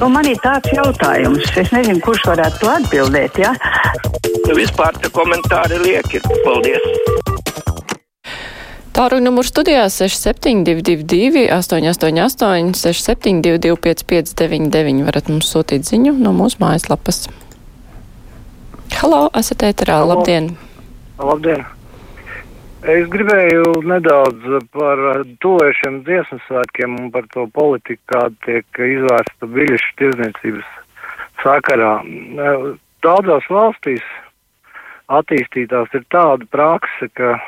Nu, man ir tāds jautājums, es nezinu, kurš varētu to atbildēt. Ja? Nu, vispār tie komentāri lieki. Paldies! Tālruņa numurs studijā 6722, 888, 672, 559, varat mums sūtīt ziņu no mūsu mājaslapas. Halo, esat ēterā, labdien! Labdien! Es gribēju nedaudz par tojušiem dziesmu svētkiem un par to politiku, kāda tiek izvērsta biļešu tirdzniecības sakarā. Daudzās valstīs attīstītās ir tāda prakse, ka,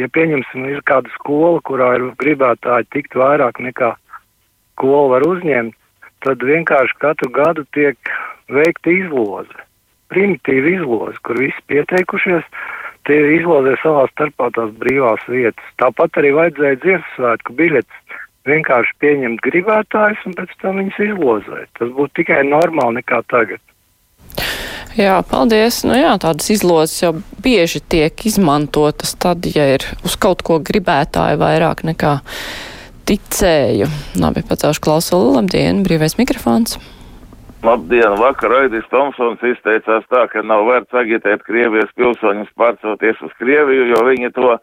ja pieņemsim, ir kāda skola, kurā ir gribētāji tikt vairāk nekā skola var uzņemt, tad vienkārši katru gadu tiek veikta izloze. Primitīva izloze, kur visi pieteikušies, tie izlozē savā starpā tās brīvās vietas. Tāpat arī vajadzēja dziesmu svētku biļetes vienkārši pieņemt gribētājus un pēc tam viņus izlozēt. Tas būtu tikai normāli nekā tagad. Jā, paldies. Nu jā, tādas izlozes jau bieži tiek izmantotas tad, ja ir uz kaut ko gribētāji vairāk nekā ticēju. Labi, pacelšu klausulu. Labdien, brīvais mikrofons. Labdien, vakar Raidis Tomsons izteicās tā, ka nav vērts agitēt Krievijas pilsoņus pārcelties uz Krieviju, jo viņi to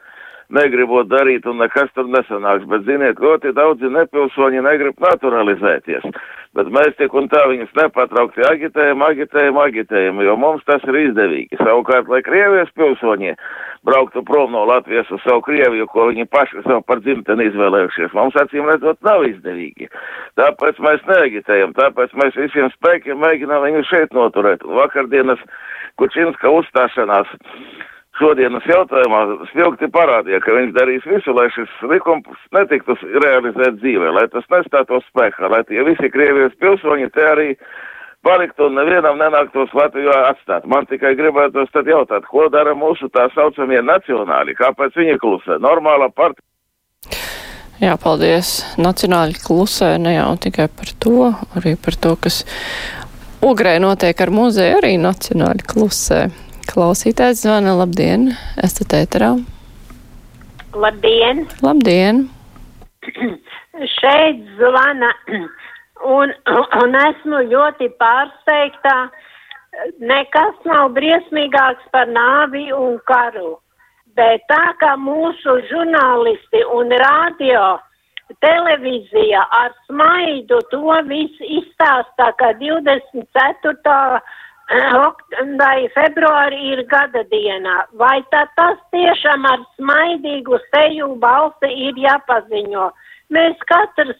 negribot darīt un nekas tur nesanāks. Bet, ziniet, ļoti daudzi nepilsoņi negrib naturalizēties. Bet mēs tik un tā viņus nepatraukti agitējam, agitējam, agitējam, jo mums tas ir izdevīgi. Savukārt, lai Krievijas pilsoņi brauktu prom no Latvijas uz savu Krieviju, ko viņi paši sev par dzimteni izvēlējušies, mums acīm redzot nav izdevīgi. Tāpēc mēs neagitējam, tāpēc mēs visiem spēkiem mēģinām viņu šeit noturēt. Vakardienas Kučinska uzstāšanās šodienas jautājumā spilgti parādīja, ka viņš darīs visu, lai šis likums netiktu realizēt dzīvē, lai tas nestātos spēkā, lai tie visi Krievijas pilsoņi te arī paliktu un nevienam nenāktos Latvijā atstāt. Man tikai gribētos tad jautāt, ko dara mūsu tā saucamie nacionāli, kāpēc viņi klusē? Normāla partija. Jā, paldies. Nacionāļi klusē ne jau tikai par to, arī par to, kas ogrē notiek ar muzeju, arī nacionāļi klusē. Klausītājs zvana, labdien, esat ēterā. Labdien! Labdien! Šeit zvana, un, un esmu ļoti pārsteigta. Nekas nav briesmīgāks par nāvi un karu. Bet tā kā mūsu žurnālisti un radio, televīzija ar smaidu to visu izstāstā, ka 24 vai februārī ir gada dienā, vai tad tas tiešām ar smaidīgu seju balsi ir jāpaziņo? Mēs katrs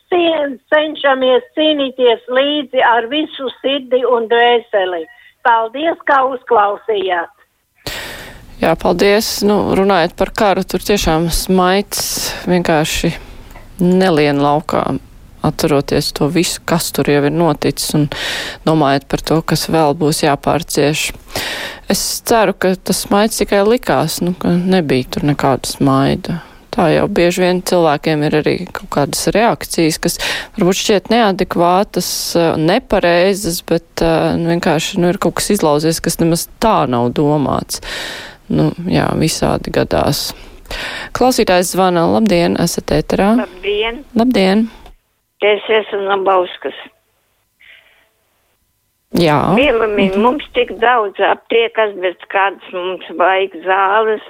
cenšamies cīnīties līdzi ar visu sirdi un dvēseli. Paldies, ka uzklausījāt! Jā, paldies. Nu, runājot par karu, tur tiešām smaids vienkārši nelien laukā atceroties to visu, kas tur jau ir noticis un domājot par to, kas vēl būs jāpārcieš. Es ceru, ka tas smaids tikai likās, nu, ka nebija tur nekāda smaida. Tā jau bieži vien cilvēkiem ir arī kaut kādas reakcijas, kas varbūt šķiet neadekvātas, nepareizas, bet nu, vienkārši nu, ir kaut kas izlauzies, kas nemaz tā nav domāts. Nu, jā, visādi gadās. Klausītājs zvana, labdien, esat ēterā. Labdien! Labdien! Es esmu no Bauskas. Jā. Mīlami, mhm. mums tik daudz aptiekas, bet kādas mums vajag zāles,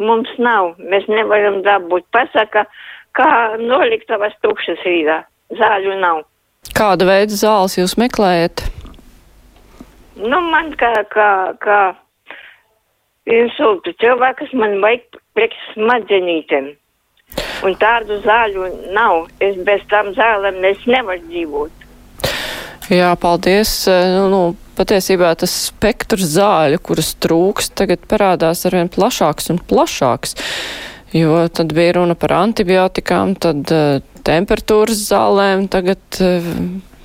mums nav. Mēs nevaram dabūt. Pasaka, kā noliktavas tukšas rīdā. Zāļu nav. Kādu veidu zāles jūs meklējat? Nu, man kā, kā, kā insultu cilvēks, man vajag priekš smadzenītēm. Un tādu zāļu nav. Es bez tām zālēm nevaru dzīvot. Jā, paldies. Nu, nu, patiesībā tas spektrs zāļu, kuras trūks, tagad parādās arvien plašāks un plašāks. Jo tad bija runa par antibiotikām, tad uh, temperatūras zālēm, tagad uh,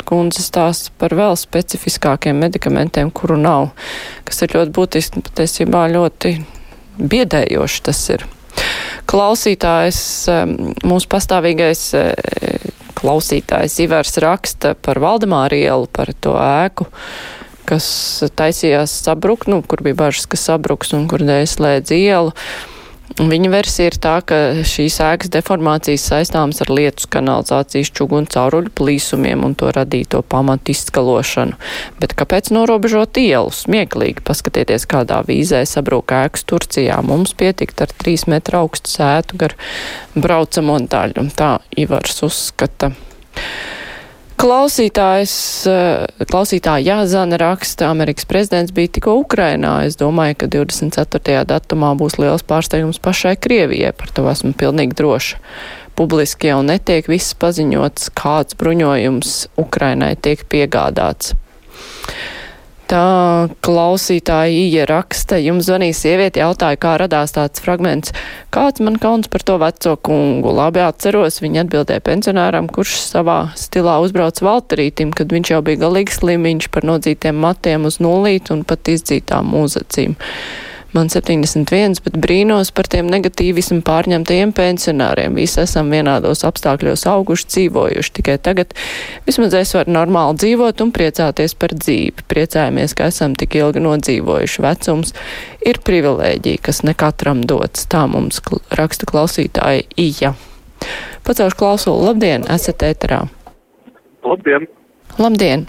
kundze stāsta par vēl specifiskākiem medikamentiem, kuru nav, kas ir ļoti būtiski, patiesībā ļoti biedējoši tas ir. Klausītājs, mūsu pastāvīgais klausītājs Ivars raksta par Valdemāru ielu, par to ēku, kas taisījās sabrukt, nu, kur bija bažas, ka sabruks un kur dēļ slēdz ielu. Viņa versija ir tā, ka šīs ēkas deformācijas saistāmas ar lietus kanalizācijas čugunu cauruļu plīsumiem un to radīto pamatu izskalošanu. Bet kāpēc norobežot ielu? Smieklīgi paskatieties, kādā vīzē sabrūk ēkas Turcijā. Mums pietikt ar trīs metru augstu sētu gar braucamo daļu. Tā Ivars uzskata. Klausītājs, eh, klausītāja Jāzana raksta, Amerikas prezidents bija tikko Ukrainā. Es domāju, ka 24. datumā būs liels pārsteigums pašai Krievijai, par to esmu pilnīgi droša. Publiski jau netiek viss paziņots, kāds bruņojums Ukrainai tiek piegādāts. Tā klausītāja Ija raksta, jums zvanīja sieviete, jautāja, kā radās tāds fragments. Kāds man kauns par to veco kungu? Labi atceros, viņa atbildēja pensionāram, kurš savā stilā uzbrauc Valterītim, kad viņš jau bija galīgi slimiņš par nodzītiem matiem uz nulīt un pat izdzītām mūzacīm man 71, bet brīnos par tiem negatīvismu pārņemtajiem pensionāriem. Visi esam vienādos apstākļos auguši, dzīvojuši. Tikai tagad vismaz es varu normāli dzīvot un priecāties par dzīvi. Priecājamies, ka esam tik ilgi nodzīvojuši. Vecums ir privilēģija, kas ne katram dots. Tā mums raksta klausītāja Ija. Pacaušu klausulu. Labdien, esat ēterā. Labdien! Labdien!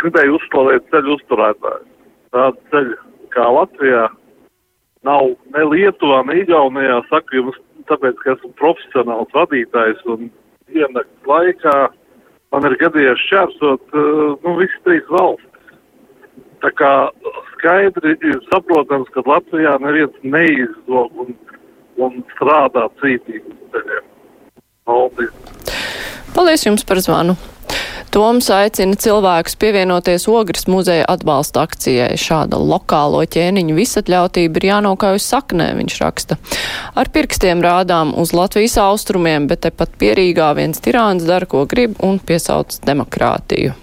Gribēju uzslavēt ceļu uzturētāju. Tāda ceļa kā Latvijā nav ne Lietuvā, ne Igaunijā. Saku jums, tāpēc, ka esmu profesionāls vadītājs un diennakts laikā man ir gadījies šķērsot nu, visas trīs valstis. Tā kā skaidri ir saprotams, ka Latvijā neviens neizdog un, un strādā cītīgi uz ceļiem. Paldies! Paldies jums par zvanu! Toms aicina cilvēkus pievienoties Ogres muzeja atbalsta akcijai. Šāda lokālo ķēniņu visatļautība ir jānokauj saknē, viņš raksta. Ar pirkstiem rādām uz Latvijas austrumiem, bet tepat pierīgā viens tirāns dara, ko grib un piesauc demokrātiju.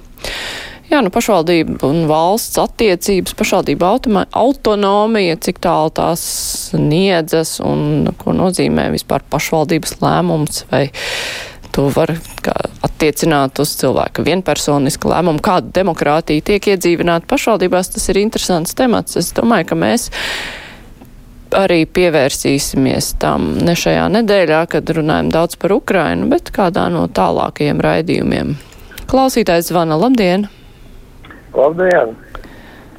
Jā, nu pašvaldība un valsts attiecības, pašvaldība autonomija, cik tālu tās sniedzas un ko nozīmē vispār pašvaldības lēmums vai to var attiecināt uz cilvēka vienpersonisku lēmumu, kāda demokrātija tiek iedzīvināta pašvaldībās. Tas ir interesants temats. Es domāju, ka mēs arī pievērsīsimies tam ne šajā nedēļā, kad runājam daudz par Ukrainu, bet kādā no tālākajiem raidījumiem. Klausītājs zvana. Labdien! Labdien!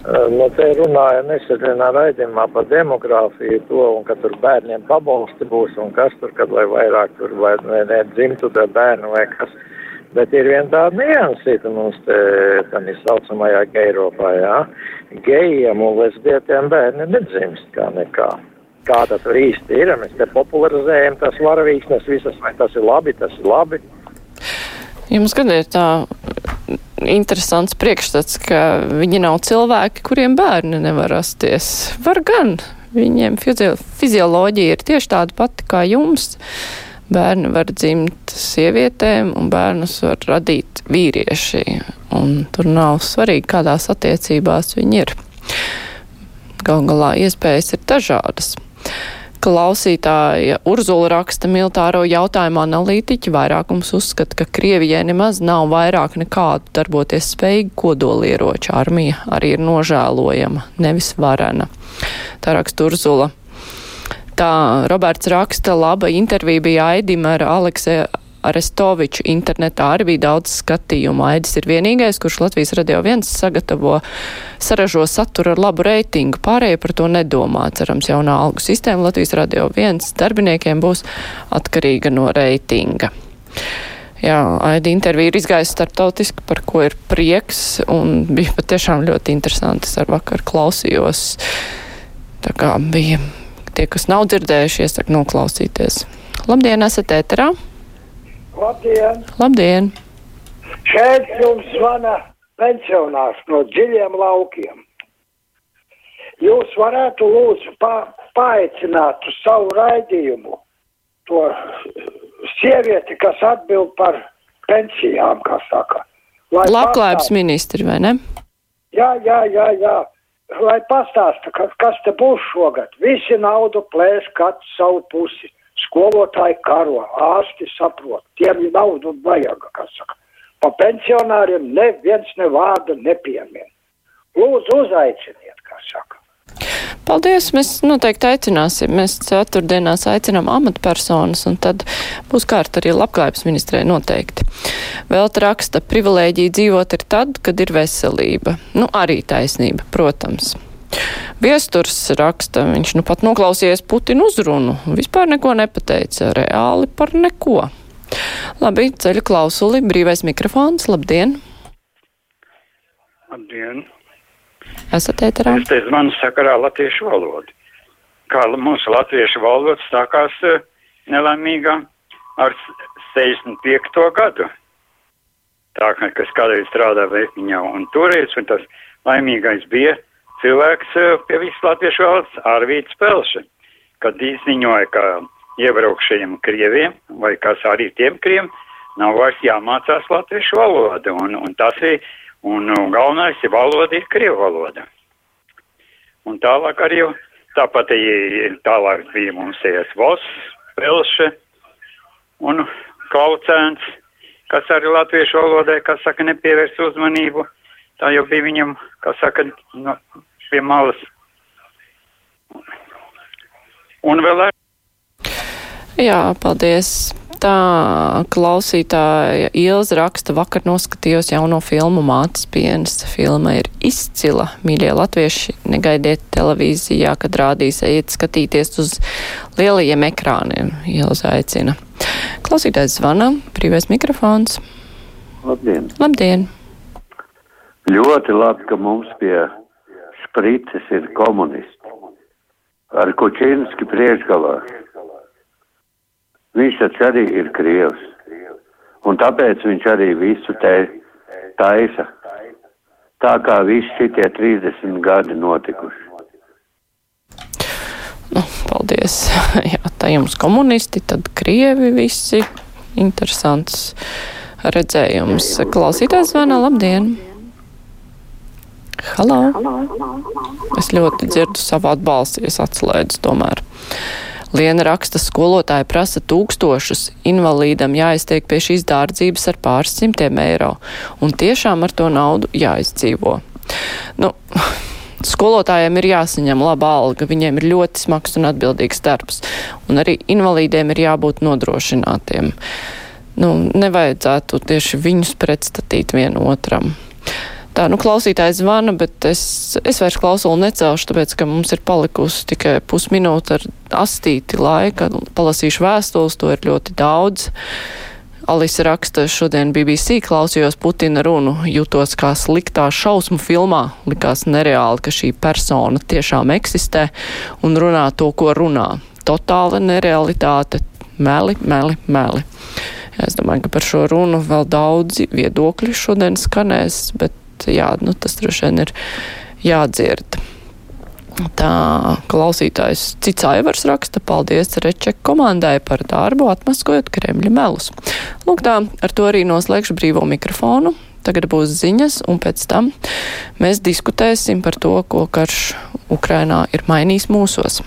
Nu, te runāja nesenā raidījumā par demogrāfiju to, un ka tur bērniem pabalsti būs, un kas tur, kad lai vairāk tur vai ne, ne dzimtu tā bērnu vai kas. Bet ir viena tāda niansīta mums te, tā saucamajā Eiropā, jā. Gejiem un lesbietiem bērni nedzimst kā nekā. Kā tas tur īsti ir, mēs te popularizējam tas varavīksnes visas, vai tas ir labi, tas ir labi. Jums gan ir tā interesants priekšstats, ka viņi nav cilvēki, kuriem bērni nevar rasties. Var gan. Viņiem fizioloģija ir tieši tāda pati kā jums. Bērni var dzimt sievietēm, un bērnus var radīt vīrieši. Un tur nav svarīgi, kādās attiecībās viņi ir. Gal galā iespējas ir dažādas. Klausītāja Urzula raksta militāro jautājumu analītiķi vairākums uzskata, ka Krievijai nemaz nav vairāk nekādu darboties spējīgu kodolieroču. Armija arī ir nožēlojama, nevis varena. Tā raksta Urzula. Tā Roberts raksta, laba intervija bija Aidim ar Alekseju Arestoviču internetā arī bija daudz skatījumu. Aidis ir vienīgais, kurš Latvijas radio viens sagatavo, saražo saturu ar labu reitingu. Pārējie par to nedomā. Cerams, jaunā algu sistēma Latvijas radio viens darbiniekiem būs atkarīga no reitinga. Jā, Aida intervija ir izgājusi starptautiski, par ko ir prieks, un bija patiešām ļoti interesanti. Es ar vakar klausījos. Tā kā bija tie, kas nav dzirdējuši, iesaku noklausīties. Labdien, esat ēterā! Labdien! Labdien! Šeit jums zvana pensionārs no dziļiem laukiem. Jūs varētu lūdzu pa, paaicināt uz savu raidījumu to sievieti, kas atbild par pensijām, kā saka. Labklājības ministri, vai ne? Jā, jā, jā, jā. Lai pastāsta, kas, kas te būs šogad. Visi naudu plēš katru savu pusi. Skolotāji karo, ārsti saprot, tiem naudu vajag, kas saka. Pa pensionāriem neviens ne vārda nepiemin. Lūdzu, uzaiciniet, kā saka. Paldies! Mēs noteikti aicināsim. Mēs ceturtdienās aicinām amatpersonas, un tad būs kārta arī labklājības ministrē noteikti. Vēl raksta, privilēģija dzīvot ir tad, kad ir veselība. Nu, arī taisnība, protams. Viesturs raksta, viņš nu pat noklausījies Putinu uzrunu, vispār neko nepateica, reāli par neko. Labi, ceļu klausuli, brīvais mikrofons, labdien! Labdien! Esat ēterā? Es te zvanu sakarā latviešu valodu. Kā mūsu latviešu valoda stākās eh, nelaimīgā ar 65. gadu. Tā, kas kādreiz strādā Vēpiņā un toreiz, un tas laimīgais bija cilvēks eh, pie visas latviešu valodas Arvīts Pelša, kad izziņoja, ka iebraukšajiem krieviem, vai kas arī tiem krieviem, nav vairs jāmācās latviešu valoda, un, un tas ir Un, un galvenais ir valoda, ir krievu valoda. Un tālāk arī tāpat tālāk bija mums ies Vos, Pelše un Klaucēns, kas arī latviešu valodai, kas saka, nepievērs uzmanību. Tā jau bija viņam, kas saka, no, pie malas. Un vēl ar. Jā, paldies tā klausītāja Ilza raksta, vakar noskatījos jauno filmu Mātes pienas. Filma ir izcila. Mīļie latvieši, negaidiet televīzijā, kad rādīs, ejiet skatīties uz lielajiem ekrāniem. Ilza aicina. Klausītājs zvana, brīvais mikrofons. Labdien! Labdien! Ļoti labi, ka mums pie sprites ir komunisti. Ar Kučinski priekšgalā. Viņš taču arī ir krievs. Un tāpēc viņš arī visu te taisa. Tā kā visi šitie 30 gadi notikuši. Nu, paldies. Jā, tā jums komunisti, tad krievi visi. Interesants redzējums. Klausītājs zvana, labdien! Halo! Es ļoti dzirdu savu atbalstu, es atslēdzu tomēr. Liena raksta, skolotāja prasa tūkstošus, invalīdam jāiztiek pie šīs dārdzības ar pāris simtiem eiro, un tiešām ar to naudu jāizdzīvo. Nu, Skolotājiem ir jāsaņem laba alga, viņiem ir ļoti smags un atbildīgs darbs, un arī invalīdiem ir jābūt nodrošinātiem. Nu, nevajadzētu tieši viņus pretstatīt vienotram. Tā, nu, klausītājs zvana, bet es, es vairs klausulu necelšu, tāpēc, ka mums ir palikusi tikai pusminūte ar astīti laika. Palasīšu vēstules, to ir ļoti daudz. Alisa raksta, šodien BBC klausījos Putina runu, jutos kā sliktā šausmu filmā, likās nereāli, ka šī persona tiešām eksistē un runā to, ko runā. Totāla nerealitāte, meli, meli, meli. Es domāju, ka par šo runu vēl daudzi viedokļi šodien skanēs, bet jā, nu, tas droši vien ir jādzird. Tā klausītājs cits aivars raksta, paldies Rečeka komandai par darbu, atmaskojot Kremļa melus. Lūk tā, ar to arī noslēgšu brīvo mikrofonu. Tagad būs ziņas, un pēc tam mēs diskutēsim par to, ko karš Ukrainā ir mainījis mūsos.